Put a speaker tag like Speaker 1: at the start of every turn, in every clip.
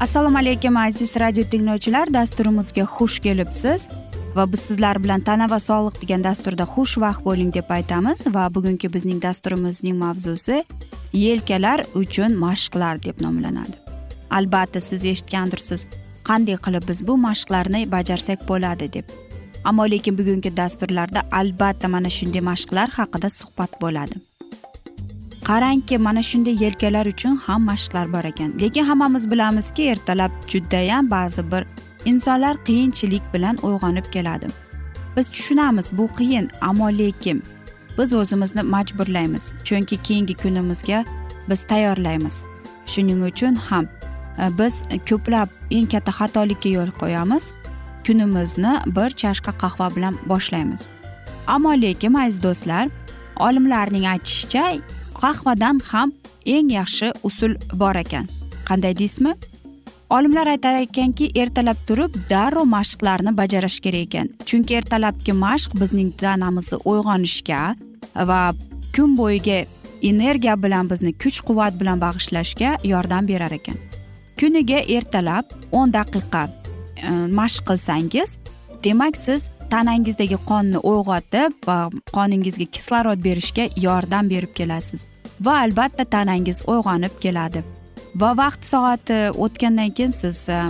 Speaker 1: assalomu alaykum aziz radio tinglovchilar. Dasturimizga xush kelibsiz. Va biz sizlar bilan tana va sog'liq degan dasturda xushvaqt bo'ling deb aytamiz. Va bugungi bizning dasturimizning mavzusi yelkalar uchun mashqlar deb nomlanadi. Albatta siz eshitgandirsiz qanday qilib biz bu mashqlarni bajarsak bo'ladi deb. Ammo lekin bugungi dasturlarda albatta mana shunday mashqlar haqida suhbat bo'ladi. Qarangki mana shunday yelkalar uchun ham mashqlar bor ekan. Lekin hammamiz bilamizki ertalab judayam ba'zi bir insonlar qiyinchilik bilan uyg'onib keladi. Biz tushunamiz bu qiyin ammo lekin biz o'zimizni majburlaymiz chunki keyingi kunimizga biz tayyorlaymiz. Shuning uchun ham e, biz ko'plab eng katta xatolikka yo'l qo'yamiz kunimizni bir chashka qahva bilan boshlaymiz. Ammo lekin aziz do'stlar olimlarning aytishicha qahvadan ham eng yaxshi usul bor ekan. Qanday deysizmi? Olimlar aytar ekanki ertalab turib darrov mashqlarni bajarish kerak ekan. Chunki ertalabki mashq bizning tanamizni uyg'onishga va kun bo'yiga energiya bilan bizni kuch quvvat bilan bag'ishlashga yordam berar ekan. Kuniga ertalab o'n daqiqa e, mashq qilsangiz demak siz tanangizdagi qonni uyg'otib va qoningizga kislorod berishga yordam berib kelasiz. Va albatta tanangiz uyg'onib keladi. Va vaqt soati o'tgandan keyin siz e,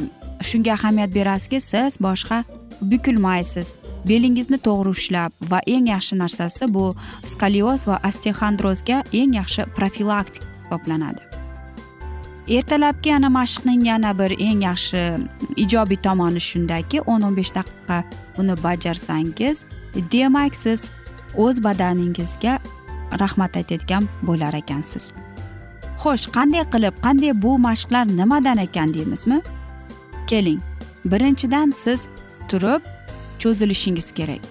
Speaker 1: shunga ahamiyat berasizki siz boshqa bukilmaysiz. Belingizni to'g'ri ushlab va eng yaxshi narsasi bu skolioz va osteoxondrozga eng yaxshi profilaktik hisoblanadi. Ertalabki ana mashqning yana bir eng yaxshi ijobiy tomoni shundaki o'n o'n besh daqiqa buni bajarsangiz demak siz o'z badaningizga rahmat aytadigan bo'lar ekansiz. Xo'sh qanday qilib qanday bu mashqlar nimadan ekan deymizmi? Keling birinchidan siz turib cho'zilishingiz kerak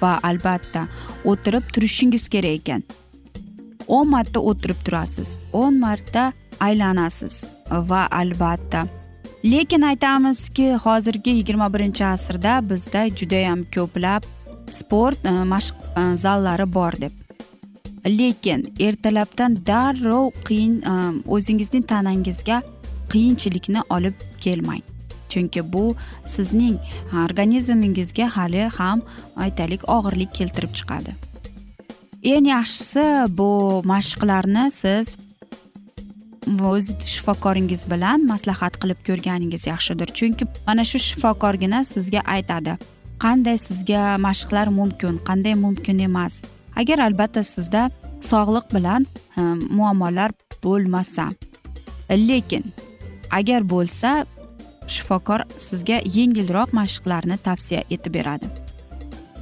Speaker 1: va albatta o'tirib turishingiz kerak ekan. O'n marta o'tirib turasiz o'n marta aylanasiz va albatta. Lekin aytamizki hozirgi yigirma birinchi asrda bizda judayam ko'plab sport e, mashq e, zallari bor deb. Lekin ertalabdan darrov qiyin e, o'zingizning tanangizga qiyinchilikni olib kelmang. Chunki bu sizning organizmingizga hali ham aytaylik og'irlik keltirib chiqadi. Eng yaxshisi bu mashqlarni siz o'z shifokoringiz bilan maslahat qilib ko'rganingiz yaxshidir. Chunki mana shu shifokorgina sizga aytadi qanday sizga mashqlar mumkin qanday mumkin emas? Agar albatta sizda sog'liq bilan e, muammolar bo'lmasa. Lekin agar bo'lsa shifokor sizga yengilroq mashqlarni tavsiya etib beradi.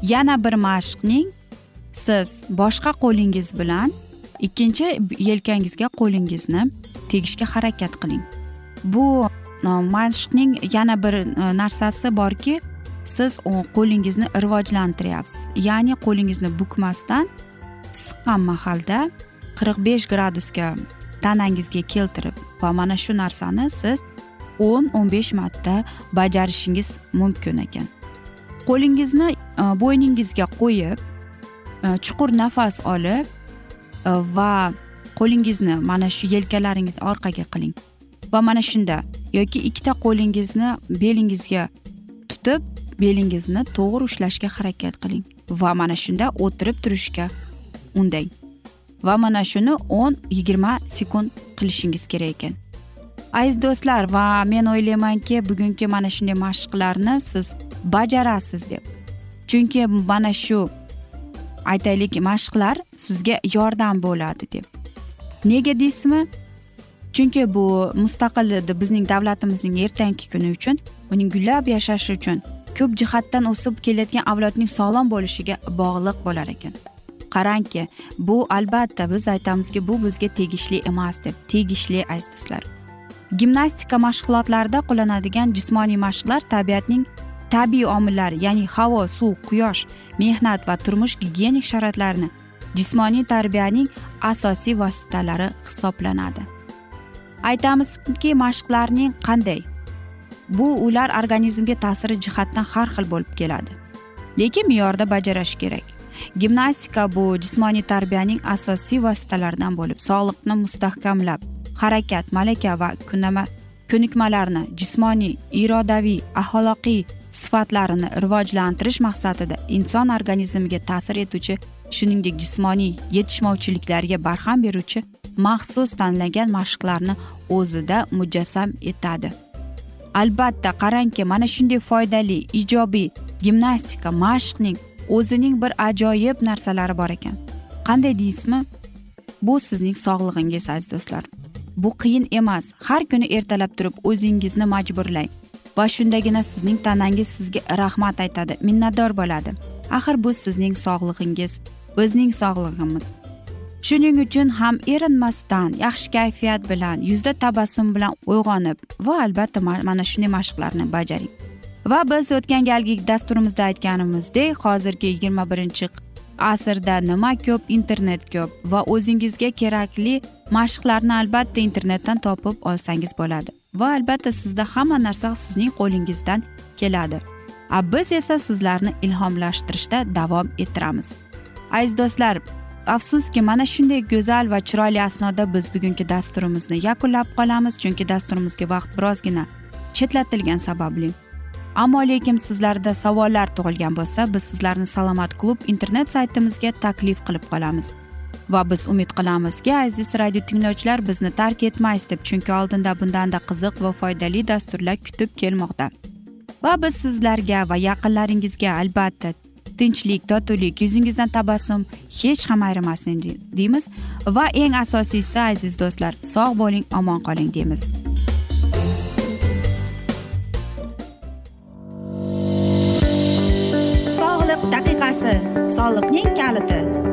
Speaker 1: Yana bir mashqning siz boshqa qo'lingiz bilan ikkinchi yelkangizga qo'lingizni tegishga harakat qiling. Bu mashqning yana bir e, narsasi borki siz qo'lingizni rivojlantiryapsiz. Ya'ni qo'lingizni bukmasdan siqqan mahalda qirq besh gradusga tanangizga keltirib va mana shu narsani siz o'n o'n besh marta bajarishingiz mumkin ekan. Qo'lingizni e, bo'yningizga qo'yib Э, chuqur nafas olib e, va qo'lingizni mana shu yelkalaringiz orqaga qiling. Va mana shunda yoki ikkita qo'lingizni belingizga tutib belingizni to'g'ri ushlashga harakat qiling. Va mana shunda o'tirib turishga undang. Va mana shuni o'n yigirma sekund qilishingiz kerak ekan. Aziz do'stlar va men o'ylaymanki bugungi mana shunday mashqlarni siz bajarasiz deb. Chunki mana shu aytaylik mashqlar sizga yordam bo'ladi deb. Nega deysizmi? Chunki bu mustaqil bizning davlatimizning ertangi kuni uchun uning gullab yashashi uchun ko'p jihatdan o'sib kelayotgan avlodning sog'lom bo'lishiga bog'liq bo'lar ekan. Qarangki bu albatta biz aytamizki bu bizga tegishli emas deb tegishli aziz do'stlar. Gimnastika mashg'ulotlarida qo'llanadigan jismoniy mashqlar tabiatning tabiiy omillar ya'ni havo suv quyosh mehnat va turmush gigiyenik sharoitlarini jismoniy tarbiyaning asosiy vositalari hisoblanadi. Aytamizki mashqlarning qanday? Bu ular organizmga ta'siri jihatdan har xil bo'lib keladi. Lekin me'yorda bajarish kerak. Gimnastika bu jismoniy tarbiyaning asosiy vositalaridan bo'lib sog'liqni mustahkamlab harakat malaka va kunama ko'nikmalarni jismoniy irodaviy axloqiy sifatlarini rivojlantirish maqsadida inson organizmiga ta'sir etuvchi shuningdek jismoniy yetishmovchiliklarga barham beruvchi maxsus tanlangan mashqlarni o'zida mujassam etadi. Albatta qarangki mana shunday foydali ijobiy gimnastika mashqning o'zining bir ajoyib narsalari bor ekan. Qanday deysizmi? Bu sizning sog'lig'ingiz aziz do'stlar. Bu qiyin emas. Har kuni ertalab turib o'zingizni majburlang. Va shundagina sizning tanangiz sizga rahmat aytadi minnatdor bo'ladi. Axir bu sizning sog'lig'ingiz bizning sog'lig'imiz. Shuning uchun ham erinmasdan yaxshi kayfiyat bilan yuzda tabassum bilan uyg'onib va albatta mana shunday mashqlarni bajaring. Va biz o'tgan galgi dasturimizda aytganimizdek hozirgi yigirma birinchi asrda nima ko'p internet ko'p va o'zingizga kerakli mashqlarni albatta internetdan topib olsangiz bo'ladi. Va albatta sizda hamma narsa sizning qo'lingizdan keladi. A biz esa sizlarni ilhomlashtirishda davom ettiramiz. Aziz do'stlar afsuski mana shunday go'zal va chiroyli asnoda biz bugungi dasturimizni yakunlab qolamiz chunki dasturimizga vaqt birozgina chetlatilgani sababli. Ammo lekin sizlarda savollar tug'ilgan bo'lsa biz sizlarni salomat klub internet saytimizga taklif qilib qolamiz. Va biz umid qilamizki aziz radio tinglovchilar bizni tark etmaysiz deb chunki oldinda bundanda qiziq va foydali dasturlar kutib kelmoqda. Va biz sizlarga va yaqinlaringizga albatta tinchlik totuvlik yuzingizdan tabassum hech ham ayrimasin deymiz. Va eng asosiysi aziz do'stlar sog' bo'ling omon qoling deymiz. Sog'liq daqiqasi soliqning kaliti.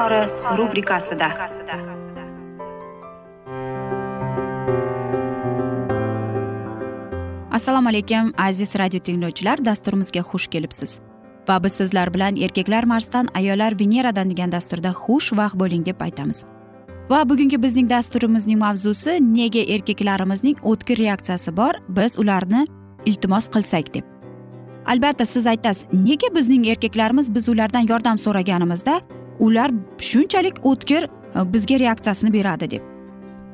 Speaker 1: izhori rubrikasida. Assalomu alaykum aziz radio tinglovchilar dasturimizga xush kelibsiz. Va biz sizlar bilan erkaklar marsdan ayollar veneradan degan dasturda xushvaqt bo'ling deb aytamiz. Va bugungi bizning dasturimizning mavzusi nega erkaklarimizning o'tkir reaksiyasi bor biz ularni iltimos qilsak deb. Albatta siz aytasiz nega bizning erkaklarimiz biz ulardan yordam so'raganimizda ular shunchalik o'tkir e, bizga reaksiyasini beradi deb.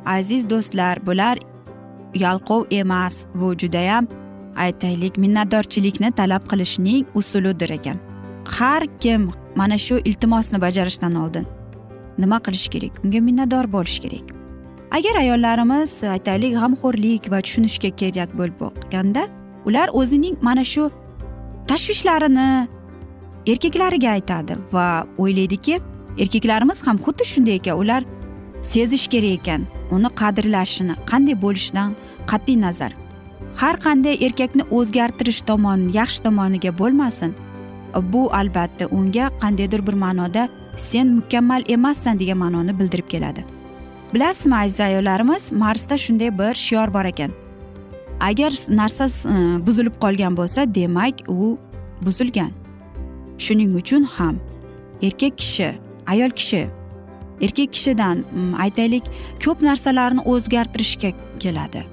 Speaker 1: Aziz do'stlar bular yalqov emas bu judayam aytaylik minnatdorchilikni talab qilishning usulidir ekan. Har kim mana shu iltimosni bajarishdan oldin nima qilish kerak? Unga minnatdor bo'lish kerak. Agar ayollarimiz aytaylik g'amxo'rlik va tushunishga kerak bo'lib boqqanda ular o'zining mana shu tashvishlarini erkaklariga aytadi va o'ylaydiki erkaklarimiz ham xuddi shunday ekan ular sezish kerak ekan uni qadrlashini qanday bo'lishidan qat'iy nazar. Har qanday erkakni o'zgartirish tomon yaxshi tomoniga bo'lmasin. Bu albatta unga qandaydir bir ma'noda sen mukammal emassan degan ma'noni bildirib keladi. Bilasizmi aziz ayollarimiz marsda shunday bir shior bor ekan. Agar narsa e, buzilib qolgan bo'lsa demak u buzilgan. Shuning uchun ham erkak kishi ayol kishi erkak kishidan mm, aytaylik ko'p narsalarni o'zgartirishga keladi.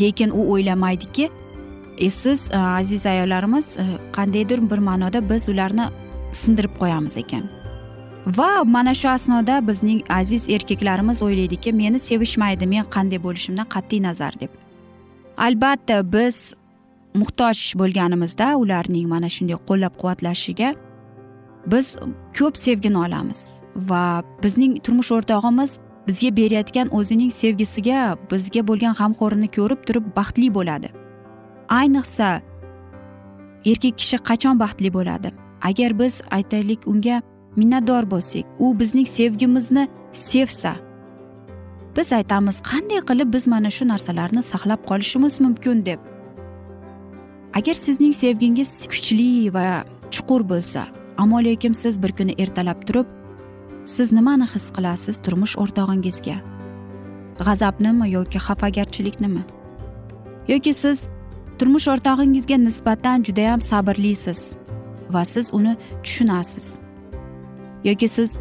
Speaker 1: Lekin u o'ylamaydiki e, siz e, aziz ayollarimiz e, qandaydir bir ma'noda biz ularni sindirib qo'yamiz ekan. Va mana shu asnoda bizning aziz erkaklarimiz o'ylaydiki meni sevishmaydi men qanday bo'lishimdan qat'iy nazar deb. Albatta biz muhtoj bo'lganimizda ularning mana shunday qo'llab quvvatlashiga biz ko'p sevgini olamiz va bizning turmush o'rtog'imiz bizga berayotgan o'zining sevgisiga bizga bo'lgan g'amxo'rini ko'rib turib baxtli bo'ladi. Ayniqsa erkak kishi qachon baxtli bo'ladi? Agar biz aytaylik unga minnatdor bo'lsak u bizning sevgimizni sevsa biz aytamiz qanday qilib biz mana shu narsalarni saqlab qolishimiz mumkin? deb. Agar sizning sevgingiz kuchli va chuqur bo'lsa ammo lekin siz bir kuni ertalab turib siz nimani his qilasiz turmush o'rtog'ingizga? G'azabnimi yoki xafagarchiliknimi? Yoki siz turmush o'rtog'ingizga nisbatan judayam sabrlisiz va siz uni tushunasiz? Yoki siz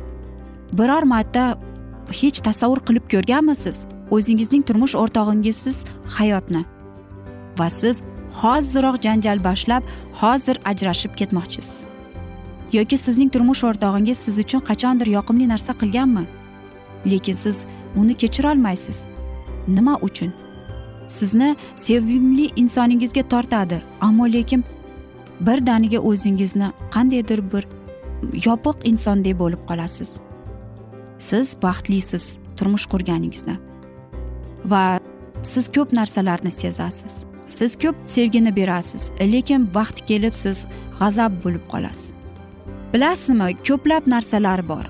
Speaker 1: biror marta hech tasavvur qilib ko'rganmisiz o'zingizning turmush o'rtog'ingizsiz hayotni? Va siz hoziroq janjal boshlab hozir ajrashib ketmoqchisiz? Yoki sizning turmush o'rtog'ingiz siz uchun qachondir yoqimli narsa qilganmi? Lekin siz uni kechirolmaysiz. Nima uchun? Sizni sevimli insoningizga tortadi ammo lekin birdaniga o'zingizni qandaydir bir yopiq insondek bo'lib qolasiz. Siz baxtlisiz turmush qurganingizda va siz ko'p narsalarni sezasiz. Siz ko'p sevgini berasiz lekin vaqti kelib siz g'azab bo'lib qolasiz. Bilasizmi ko'plab narsalar bor.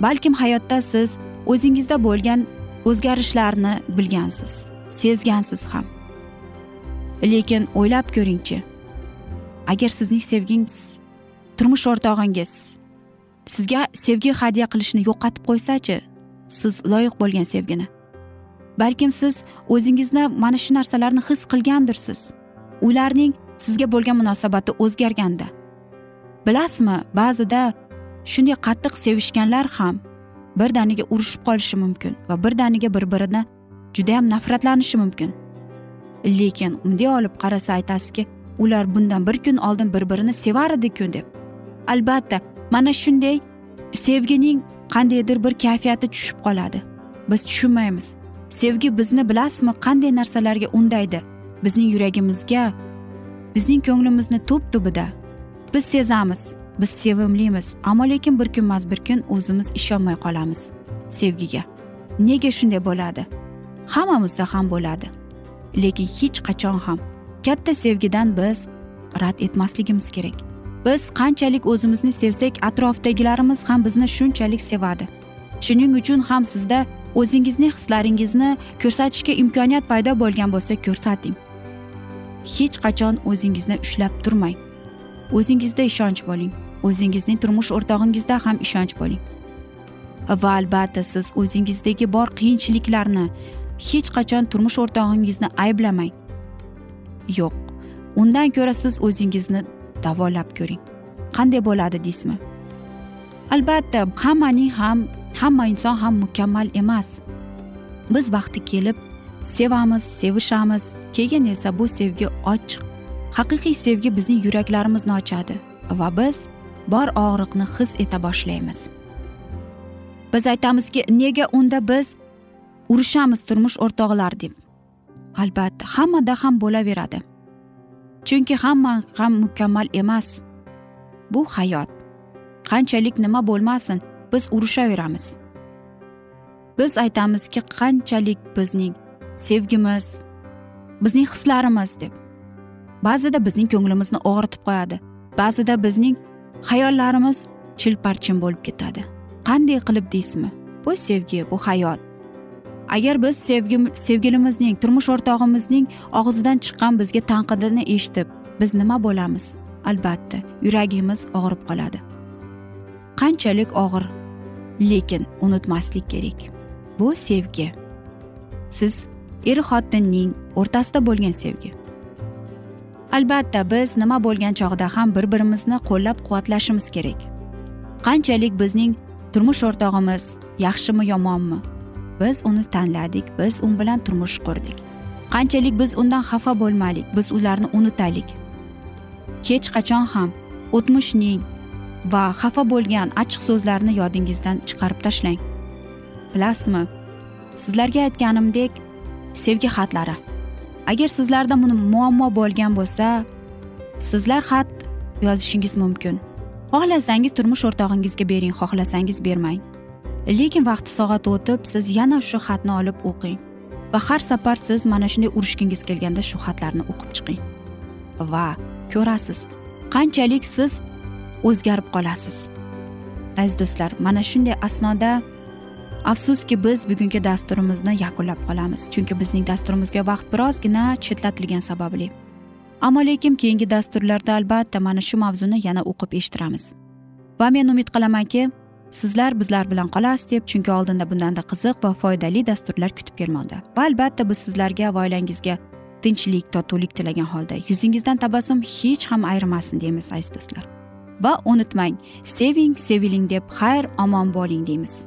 Speaker 1: Balkim hayotda siz o'zingizda bo'lgan o'zgarishlarni bilgansiz sezgansiz ham. Lekin o'ylab ko'ringchi agar sizning sevgingiz turmush o'rtog'ingiz sizga sevgi hadya qilishni yo'qotib qo'ysachi siz loyiq bo'lgan sevgini. Balkim siz o'zingizni mana shu narsalarni his qilgandirsiz. Ularning sizga bo'lgan munosabati o'zgarganda bilasizmi ba'zida shunday qattiq sevishganlar ham birdaniga urushib qolishi mumkin va birdaniga bir birini judayam nafratlanishi mumkin. Lekin bunday olib qarasa aytasizki ular bundan bir kun oldin bir birini sevar ediku deb. Albatta mana shunday sevgining qandaydir bir kayfiyati tushib qoladi. Biz tushunmaymiz. Sevgi bizni bilasizmi qanday narsalarga undaydi? Bizning yuragimizga bizning ko'nglimizni tub tubida. Biz sezamiz biz sevimlimiz ammo lekin bir kunmas bir kun o'zimiz ishonmay qolamiz sevgiga. Nega shunday bo'ladi? Hammamizda ham bo'ladi lekin hech qachon ham. Katta sevgidan biz rad etmasligimiz kerak. Biz qanchalik o'zimizni sevsak atrofdagilarimiz ham bizni shunchalik sevadi. Shuning uchun ham sizda o'zingizning hislaringizni ko'rsatishga imkoniyat paydo bo'lgan bo'lsa ko'rsating. Hech qachon o'zingizni ushlab turmang. O'zingizda ishonch bo'ling. O'zingizning turmush o'rtog'ingizda ham ishonch bo'ling. Va albatta siz o'zingizdagi bor qiyinchiliklarni hech qachon turmush o'rtog'ingizni ayblamang. Yo'q undan ko'ra siz o'zingizni davolab ko'ring. Qanday bo'ladi deysizmi? Albatta hammaning ham hamma inson ham mukammal emas. Biz vaqti kelib sevamiz sevishamiz. Keyin esa bu sevgi ochiq haqiqiy sevgi bizning yuraklarimizni ochadi va biz bor og'riqni his eta boshlaymiz. Biz aytamizki nega unda biz urushamiz turmush o'rtoqlar deb? Albatta hammada ham bo'laveradi. Chunki hamma ham mukammal emas. Bu hayot. Qanchalik nima bo'lmasin biz urushaveramiz. Biz aytamizki qanchalik bizning sevgimiz bizning hislarimiz deb. Ba'zida bizning ko'nglimizni og'ritib qo'yadi. Ba'zida bizning xayollarimiz chilparchin bo'lib ketadi. Qanday qilib deysizmi? Bu sevgi bu hayot. Agar biz sevgi sevgilimizning turmush o'rtog'imizning og'zidan chiqqan bizga tanqidini eshitib biz nima bo'lamiz? Albatta yuragimiz og'rib qoladi. Qanchalik og'ir lekin unutmaslik kerak. Bu sevgi. Siz er xotinning o'rtasida bo'lgan sevgi. Albatta biz nima bo'lgan chog'da ham bir birimizni qo'llab quvvatlashimiz kerak. Qanchalik bizning turmush o'rtog'imiz yaxshimi yomonmi? Biz uni tanladik biz u bilan turmush qurdik. Qanchalik biz undan xafa bo'lmaylik biz ularni unutaylik hech qachon ham o'tmishning va xafa bo'lgan achchiq so'zlarni yodingizdan chiqarib tashlang. Bilasizmi sizlarga aytganimdek sevgi xatlari. Agar sizlarda buni muammo bo'lgan bo'lsa sizlar xat yozishingiz mumkin. Xohlasangiz turmush o'rtog'ingizga bering xohlasangiz bermang. Lekin vaqti soati o'tib siz yana shu xatni olib o'qing. Va har safar siz mana shunday urushgingiz kelganda shu xatlarni o'qib chiqing. Va ko'rasiz qanchalik siz o'zgarib qolasiz. Aziz do'stlar mana shunday asnoda afsuski biz bugungi dasturimizni yakunlab qolamiz chunki bizning dasturimizga vaqt birozgina chetlatilgani sababli. Ammo lekin keyingi dasturlarda albatta mana shu mavzuni yana o'qib eshittiramiz. Va men umid qilamanki sizlar bizlar bilan qolasiz deb chunki oldinda bundanda qiziq va foydali dasturlar kutib kelmoqda. Va albatta biz sizlarga va oilangizga tinchlik totuvlik tilagan holda yuzingizdan tabassum hech ham ayrimasin deymiz aziz do'stlar. Va unutmang seving seviling deb xayr omon bo'ling deymiz.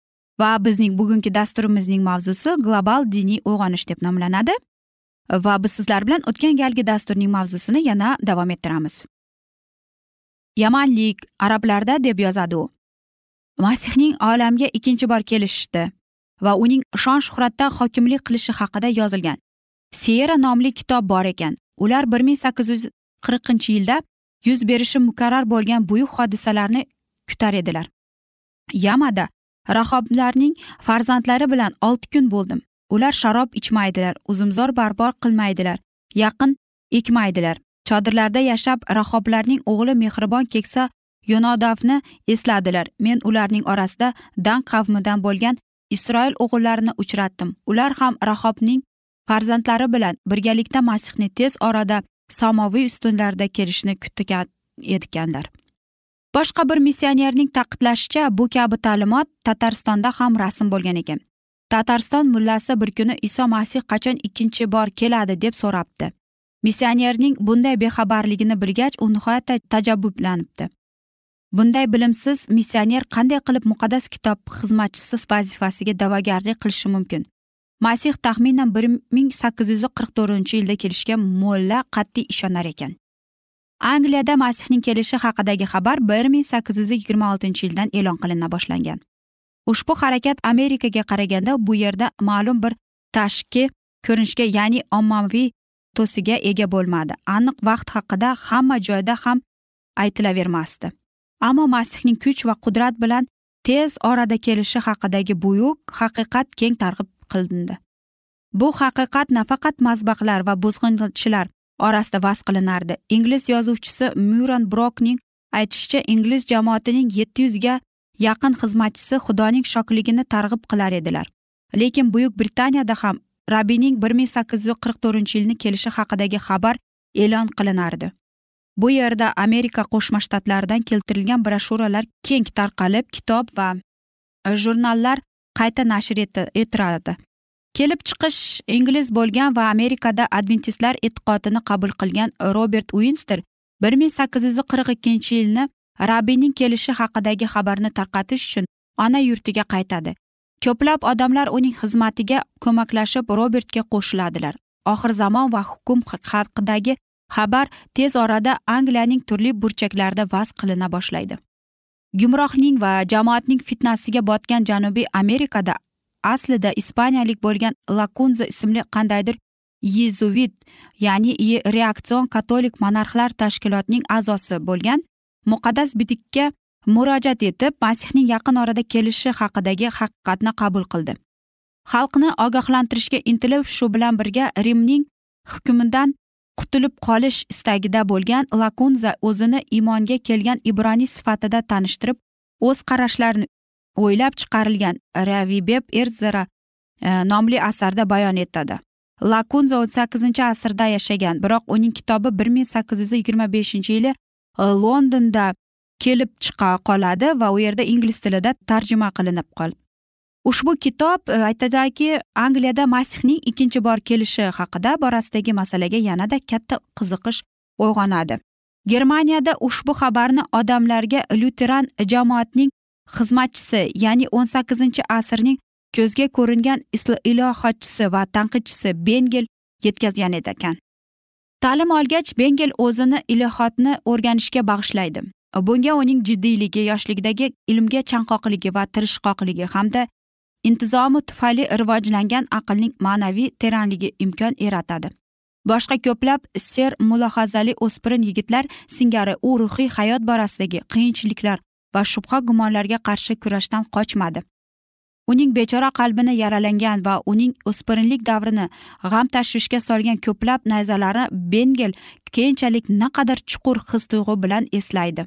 Speaker 1: Va bizning bugungi dasturimizning mavzusi global diniy uyg'onish deb nomlanadi. Va biz sizlar bilan o'tgan galgi dasturning mavzusini yana davom ettiramiz. Yamanlik arablarda deb yozadi u. Masihning olamga ikkinchi bor kelishdi va uning shon shuhratda hokimlik qilishi haqida yozilgan siyera nomli kitob bor ekan. Ular bir ming sakkiz yuz qirqinchi yilda yuz berishi muqarrar bo'lgan buyuk hodisalarni kutar edilar. Yamada rahoblarning farzandlari bilan olti kun bo'ldim. Ular sharob ichmaydilar uzumzor barbor qilmaydilar yaqin ekmaydilar. Chodirlarda yashab rahoblarning o'g'li mehribon keksa yonodavni esladilar. Men ularning orasida dan qavmidan bo'lgan isroil o'g'illarini uchratdim. Ular ham rahobning farzandlari bilan birgalikda masihni tez orada samoviy ustunlarda kelishini kutgan ekanlar boshqa bir missionerning ta'kidlashicha bu kabi ta'limot tataristonda ham rasm bo'lgan ekan. Tatariston mullasi bir kuni iso masih qachon ikkinchi bor keladi deb so'rabdi. Missionerning bunday bexabarligini bilgach u nihoyatda tajabbublanibdi bunday bilimsiz missioner qanday qilib muqaddas kitob xizmatchisi vazifasiga da'vogarlik qilishi mumkin? Masih taxminan bir ming sakkiz yuz qirq to'rtinchi yilda kelishga mo'lla qat'iy ishonar ekan. Angliyada masihning kelishi haqidagi xabar bir ming sakkiz yuz yigirma oltinchi yildan e'lon qilina boshlangan. Ushbu harakat amerikaga qaraganda bu yerda ma'lum bir tashqi ko'rinishga ya'ni ommaviy to'siga ega bo'lmadi. Aniq vaqt haqida hamma joyda ham aytilavermasdi. Ammo masihning kuch va qudrat bilan tez orada kelishi haqidagi buyuk haqiqat keng targ'ib qilindi. Bu haqiqat nafaqat mazbahlar va buzg'unchilar orasida vas qilinardi. Ingliz yozuvchisi myuran brokning aytishicha ingliz jamoatining yetti yuzga yaqin xizmatchisi xudoning shokligini targ'ib qilar edilar. Lekin buyuk britaniyada ham rabbiyning bir ming sakkiz yuz qirq to'rtinchi yilni kelishi haqidagi xabar e'lon qilinardi. Bu yerda amerika qo'shma shtatlaridan keltirilgan broshuralar keng tarqalib kitob va e, jurnallar qayta nashr etiladi. Kelib chiqish ingliz bo'lgan va amerikada adventistlar e'tiqodini qabul qilgan robert uinster bir ming sakkiz yuz qirq ikkinchi yilni rabbiyning kelishi haqidagi xabarni tarqatish uchun ona yurtiga qaytadi. Ko'plab odamlar uning xizmatiga ko'maklashib robertga qo'shiladilar. Oxir zamon va hukm haqidagi xabar tez orada angliyaning turli burchaklarida vaz qilina boshlaydi. Gumrohning va jamoatning fitnasiga botgan janubiy amerikada aslida ispaniyalik bo'lgan lakunza ismli qandaydir yezuvit ya'ni reaksion katolik monarxlar tashkilotining a'zosi bo'lgan muqaddas bitikka murojaat etib masihning yaqin orada kelishi haqidagi haqiqatni qabul qildi. Xalqni ogohlantirishga intilib shu bilan birga rimning hukmidan qutulib qolish istagida bo'lgan lakunza o'zini iymonga kelgan ibroniy sifatida tanishtirib o'z qarashlarini o'ylab chiqarilgan ravibeb erzera e, nomli asarda bayon etadi. Lakunza o'n sakkizinchi asrda yashagan biroq uning kitobi bir ming sakkiz yuz yigirma beshinchi yili e, londonda kelib chiqa qoladi va u yerda ingliz tilida tarjima qilinib qol ushbu kitob e, aytadiki angliyada masihning ikkinchi bor kelishi haqida borasidagi masalaga yanada katta qiziqish uyg'onadi. Germaniyada ushbu xabarni odamlarga lyuteran jamoatning xizmatchisi ya'ni o'n sakkizinchi asrning ko'zga ko'ringan ilohotchisi va tanqidchisi bengel yetkazgan ekan. Ta'lim olgach bengel o'zini ilohotni o'rganishga bag'ishlaydi. Bunga uning jiddiyligi yoshlikdagi ilmga chanqoqligi va tirishqoqligi hamda intizomi tufayli rivojlangan aqlning ma'naviy teranligi imkon yaratadi. Boshqa ko'plab ser mulohazali o'spirin yigitlar singari u ruhiy hayot borasidagi qiyinchiliklar va shubha gumonlarga qarshi kurashdan qochmadi. Uning bechora qalbini yaralangan va uning o'spirinlik davrini g'am tashvishga solgan ko'plab nayzalari bengel keyinchalik naqadar chuqur his tuyg'u bilan eslaydi.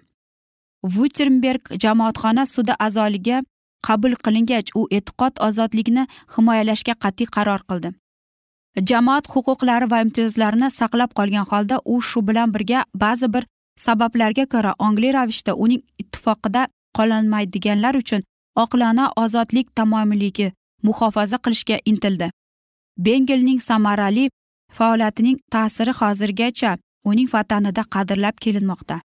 Speaker 1: Vuterberg jamoatxona sudi a'zoligiga qabul qilingach u e'tiqod ozodligini himoyalashga qat'iy qaror qildi. Jamoat huquqlari va imtiyozlarini saqlab qolgan holda u shu bilan birga ba'zi bir sabablarga ko'ra ongli ravishda uning ittifoqida qololmaydiganlar uchun oqilona ozodlik tamoyilligi muhofaza qilishga intildi. Bengelning samarali faoliyatining ta'siri hozirgacha uning vatanida qadrlab kelinmoqda.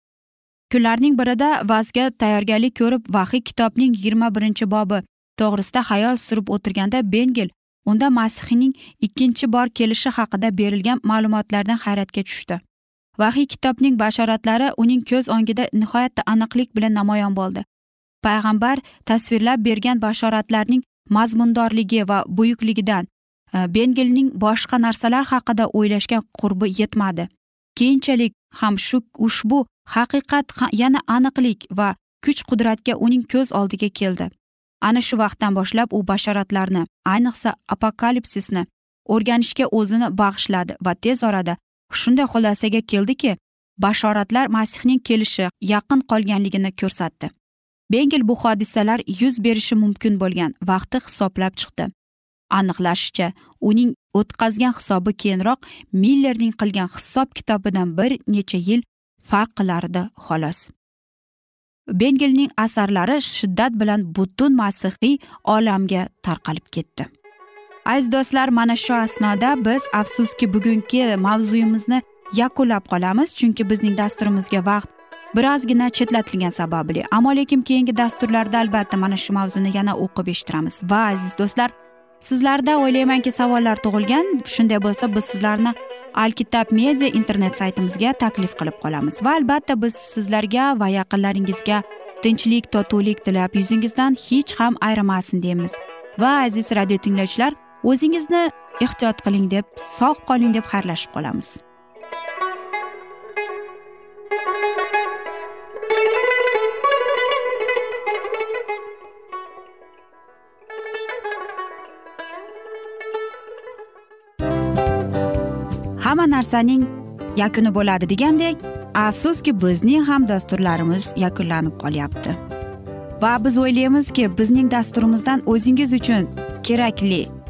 Speaker 1: Kunlarning birida vazga tayyorgarlik ko'rib vahiy kitobning yigirma birinchi bobi to'g'risida xayol surib o'tirganda bengel unda masihning ikkinchi bor kelishi haqida berilgan ma'lumotlardan hayratga tushdi. Vahiy kitobning bashoratlari uning ko'z o'ngida nihoyatda aniqlik bilan namoyon bo'ldi. Payg'ambar tasvirlab bergan bashoratlarning mazmundorligi va buyukligidan e, bengelning boshqa narsalar haqida o'ylashga qurbi yetmadi. Keyinchalik ham shu ushbu haqiqat yana aniqlik va kuch qudratga uning ko'z oldiga keldi. Ana shu vaqtdan boshlab u bashoratlarni ayniqsa apokalipsisni o'rganishga o'zini bag'ishladi va tez orada shunday xulosaga keldiki bashoratlar masihning kelishi yaqin qolganligini ko'rsatdi. Bengel bu hodisalar yuz berishi mumkin bo'lgan vaqti hisoblab chiqdi. Aniqlashicha uning o'tkazgan hisobi keyinroq millerning qilgan hisob kitobidan bir necha yil farq qilardi xolos. Bengelning asarlari shiddat bilan butun masihiy olamga tarqalib ketdi. Aziz do'stlar mana shu asnoda biz afsuski bugungi mavzuyimizni yakunlab qolamiz chunki bizning dasturimizga vaqt birozgina chetlatilgani sababli. Ammo lekin keyingi dasturlarda albatta mana shu mavzuni yana o'qib eshittiramiz. Va aziz do'stlar sizlarda o'ylaymanki savollar tug'ilgan. Shunday bo'lsa biz sizlarni alkitab media internet saytimizga taklif qilib qolamiz. Va albatta biz sizlarga va yaqinlaringizga tinchlik totuvlik tilab yuzingizdan hech ham ayrimasin deymiz. Va aziz radio tinglovchilar o'zingizni ehtiyot qiling deb sog' qoling deb xayrlashib qolamiz. Hamma narsaning yakuni bo'ladi degandek afsuski bizning ham dasturlarimiz yakunlanib qolyapti. Va biz o'ylaymizki bizning dasturimizdan o'zingiz uchun kerakli